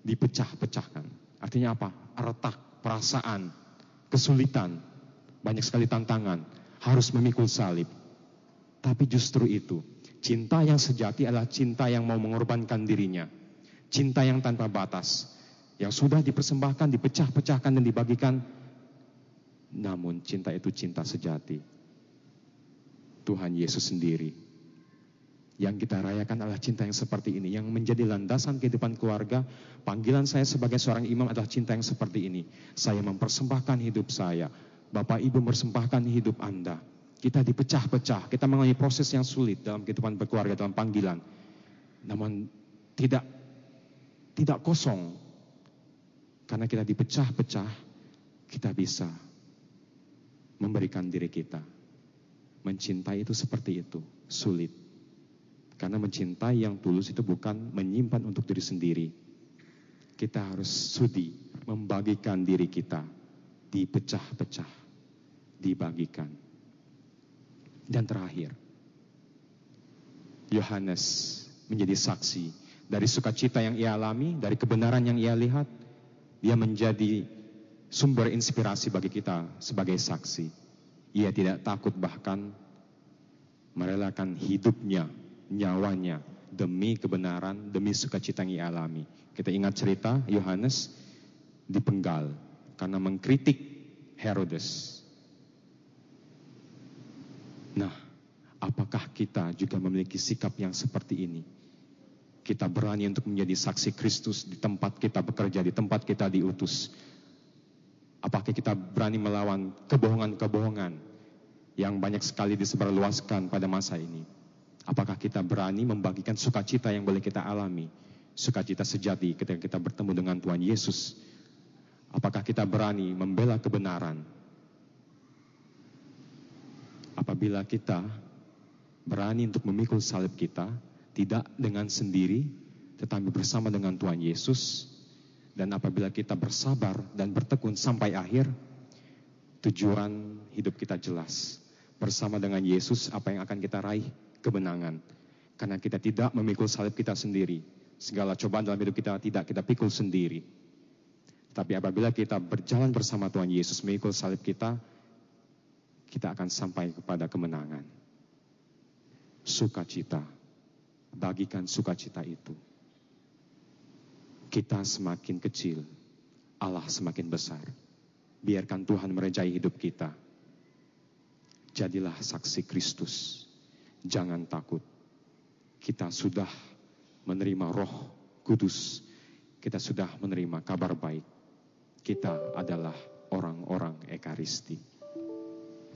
dipecah-pecahkan. Artinya apa? Retak, perasaan, kesulitan, banyak sekali tantangan, harus memikul salib. Tapi justru itu, cinta yang sejati adalah cinta yang mau mengorbankan dirinya cinta yang tanpa batas, yang sudah dipersembahkan, dipecah-pecahkan dan dibagikan. Namun cinta itu cinta sejati. Tuhan Yesus sendiri. Yang kita rayakan adalah cinta yang seperti ini. Yang menjadi landasan kehidupan keluarga. Panggilan saya sebagai seorang imam adalah cinta yang seperti ini. Saya mempersembahkan hidup saya. Bapak Ibu mempersembahkan hidup Anda. Kita dipecah-pecah. Kita mengalami proses yang sulit dalam kehidupan berkeluarga, dalam panggilan. Namun tidak tidak kosong. Karena kita dipecah-pecah, kita bisa memberikan diri kita. Mencintai itu seperti itu, sulit. Karena mencintai yang tulus itu bukan menyimpan untuk diri sendiri. Kita harus sudi membagikan diri kita, dipecah-pecah, dibagikan. Dan terakhir, Yohanes menjadi saksi dari sukacita yang ia alami, dari kebenaran yang ia lihat, dia menjadi sumber inspirasi bagi kita sebagai saksi. Ia tidak takut bahkan merelakan hidupnya nyawanya demi kebenaran, demi sukacita yang ia alami. Kita ingat cerita Yohanes dipenggal karena mengkritik Herodes. Nah, apakah kita juga memiliki sikap yang seperti ini? Kita berani untuk menjadi saksi Kristus di tempat kita bekerja, di tempat kita diutus. Apakah kita berani melawan kebohongan-kebohongan yang banyak sekali disebarluaskan pada masa ini? Apakah kita berani membagikan sukacita yang boleh kita alami? Sukacita sejati ketika kita bertemu dengan Tuhan Yesus. Apakah kita berani membela kebenaran? Apabila kita berani untuk memikul salib kita, tidak dengan sendiri, tetapi bersama dengan Tuhan Yesus. Dan apabila kita bersabar dan bertekun sampai akhir, tujuan hidup kita jelas. Bersama dengan Yesus, apa yang akan kita raih? kebenangan. Karena kita tidak memikul salib kita sendiri. Segala cobaan dalam hidup kita tidak kita pikul sendiri. Tapi apabila kita berjalan bersama Tuhan Yesus memikul salib kita, kita akan sampai kepada kemenangan. Sukacita. Bagikan sukacita itu. Kita semakin kecil, Allah semakin besar. Biarkan Tuhan merejai hidup kita. Jadilah saksi Kristus Jangan takut. Kita sudah menerima roh kudus. Kita sudah menerima kabar baik. Kita adalah orang-orang Ekaristi.